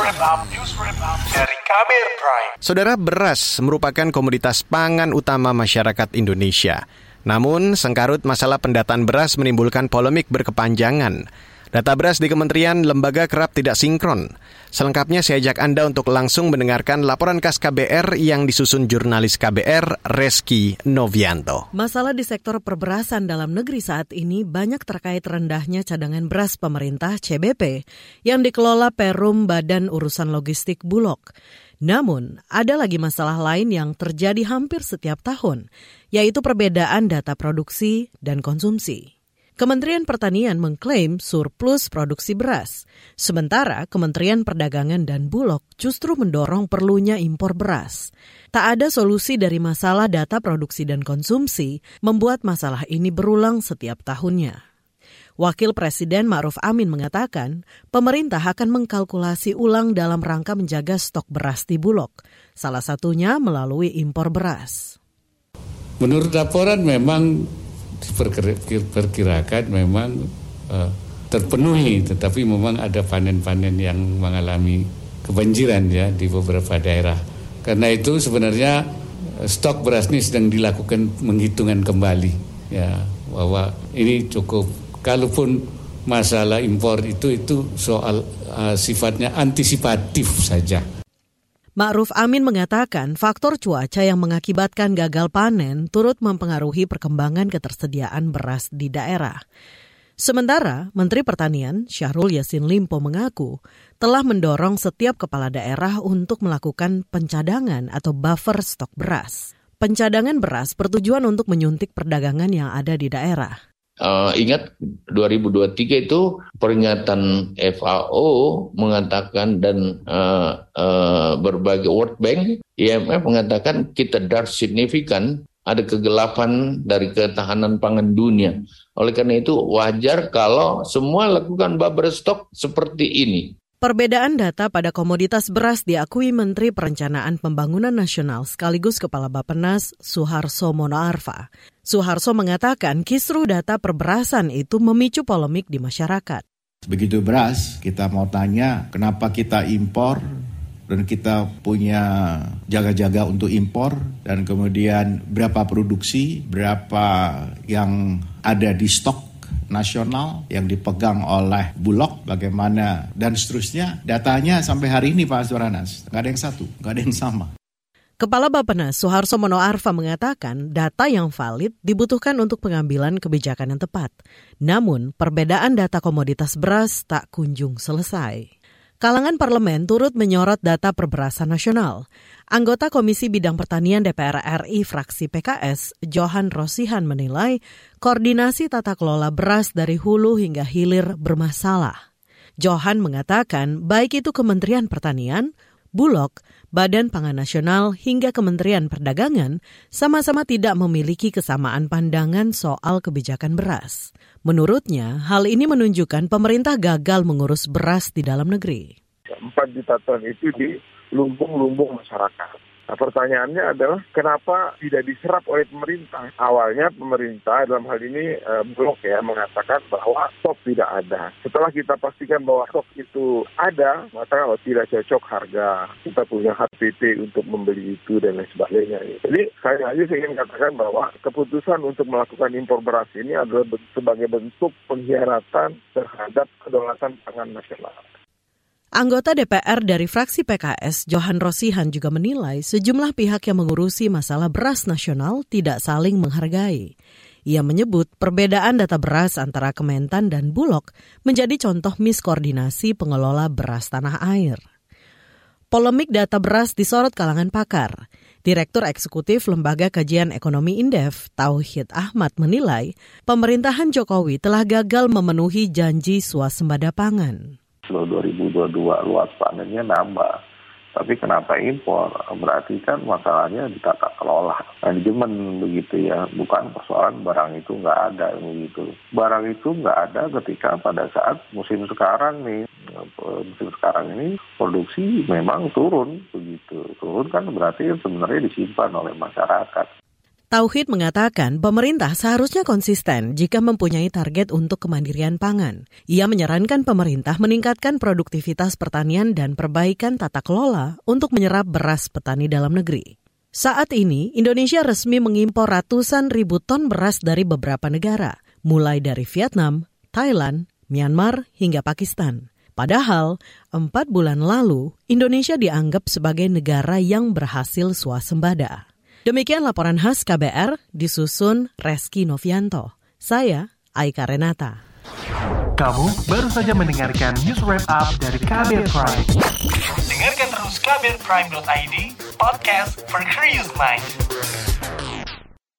dari Kamer Prime. Saudara beras merupakan komoditas pangan utama masyarakat Indonesia. Namun, sengkarut masalah pendataan beras menimbulkan polemik berkepanjangan. Data beras di kementerian lembaga kerap tidak sinkron. Selengkapnya saya ajak Anda untuk langsung mendengarkan laporan khas KBR yang disusun jurnalis KBR Reski Novianto. Masalah di sektor perberasan dalam negeri saat ini banyak terkait rendahnya cadangan beras pemerintah CBP yang dikelola Perum Badan Urusan Logistik Bulog. Namun, ada lagi masalah lain yang terjadi hampir setiap tahun, yaitu perbedaan data produksi dan konsumsi. Kementerian Pertanian mengklaim surplus produksi beras, sementara Kementerian Perdagangan dan Bulog justru mendorong perlunya impor beras. Tak ada solusi dari masalah data produksi dan konsumsi, membuat masalah ini berulang setiap tahunnya. Wakil Presiden Ma'ruf Amin mengatakan, pemerintah akan mengkalkulasi ulang dalam rangka menjaga stok beras di Bulog, salah satunya melalui impor beras. Menurut laporan memang diperkirakan memang uh, terpenuhi, tetapi memang ada panen-panen yang mengalami kebanjiran ya di beberapa daerah. Karena itu sebenarnya stok beras ini sedang dilakukan menghitungan kembali ya bahwa ini cukup. Kalaupun masalah impor itu itu soal uh, sifatnya antisipatif saja. Ma'ruf Amin mengatakan faktor cuaca yang mengakibatkan gagal panen turut mempengaruhi perkembangan ketersediaan beras di daerah. Sementara Menteri Pertanian Syahrul Yassin Limpo mengaku telah mendorong setiap kepala daerah untuk melakukan pencadangan atau buffer stok beras. Pencadangan beras bertujuan untuk menyuntik perdagangan yang ada di daerah. Uh, ingat 2023 itu peringatan FAO mengatakan dan uh, uh, berbagai World Bank, IMF mengatakan kita dark signifikan ada kegelapan dari ketahanan pangan dunia. Oleh karena itu wajar kalau semua lakukan bubble stock seperti ini. Perbedaan data pada komoditas beras diakui Menteri Perencanaan Pembangunan Nasional sekaligus Kepala Bapenas Suharso Monoarfa. Suharso mengatakan kisru data perberasan itu memicu polemik di masyarakat. Begitu beras, kita mau tanya kenapa kita impor dan kita punya jaga-jaga untuk impor dan kemudian berapa produksi, berapa yang ada di stok nasional yang dipegang oleh Bulog bagaimana dan seterusnya datanya sampai hari ini Pak Azwaranas nggak ada yang satu nggak ada yang sama. Kepala Bappenas Soeharto Monoarfa mengatakan data yang valid dibutuhkan untuk pengambilan kebijakan yang tepat. Namun, perbedaan data komoditas beras tak kunjung selesai. Kalangan parlemen turut menyorot data perberasan nasional. Anggota Komisi Bidang Pertanian DPR RI fraksi PKS, Johan Rosihan menilai koordinasi tata kelola beras dari hulu hingga hilir bermasalah. Johan mengatakan baik itu Kementerian Pertanian, Bulog, Badan Pangan Nasional hingga Kementerian Perdagangan sama-sama tidak memiliki kesamaan pandangan soal kebijakan beras. Menurutnya, hal ini menunjukkan pemerintah gagal mengurus beras di dalam negeri. Empat juta ton itu di lumbung-lumbung masyarakat. Nah pertanyaannya adalah kenapa tidak diserap oleh pemerintah? Awalnya pemerintah dalam hal ini e, blok ya mengatakan bahwa stok tidak ada. Setelah kita pastikan bahwa stok itu ada, maka kalau tidak cocok harga, kita punya HPP untuk membeli itu dan lain sebagainya. Jadi saya aja ingin katakan bahwa keputusan untuk melakukan impor beras ini adalah sebagai bentuk pengkhianatan terhadap kedaulatan pangan nasional. Anggota DPR dari fraksi PKS, Johan Rosihan juga menilai sejumlah pihak yang mengurusi masalah beras nasional tidak saling menghargai. Ia menyebut perbedaan data beras antara Kementan dan Bulog menjadi contoh miskoordinasi pengelola beras tanah air. Polemik data beras disorot kalangan pakar. Direktur Eksekutif Lembaga Kajian Ekonomi Indef, Tauhid Ahmad menilai pemerintahan Jokowi telah gagal memenuhi janji swasembada pangan kilo 2022 luas panennya nambah. Tapi kenapa impor? Berarti kan masalahnya di tata kelola. Manajemen begitu ya, bukan persoalan barang itu nggak ada begitu. Barang itu nggak ada ketika pada saat musim sekarang nih, musim sekarang ini produksi memang turun begitu. Turun kan berarti sebenarnya disimpan oleh masyarakat. Tauhid mengatakan pemerintah seharusnya konsisten jika mempunyai target untuk kemandirian pangan. Ia menyarankan pemerintah meningkatkan produktivitas pertanian dan perbaikan tata kelola untuk menyerap beras petani dalam negeri. Saat ini, Indonesia resmi mengimpor ratusan ribu ton beras dari beberapa negara, mulai dari Vietnam, Thailand, Myanmar, hingga Pakistan. Padahal, empat bulan lalu, Indonesia dianggap sebagai negara yang berhasil swasembada. Demikian laporan khas KBR disusun Reski Novianto. Saya Aika Renata. Kamu baru saja mendengarkan news wrap up dari KBR Prime. Dengarkan terus kbrprime.id, podcast for curious mind.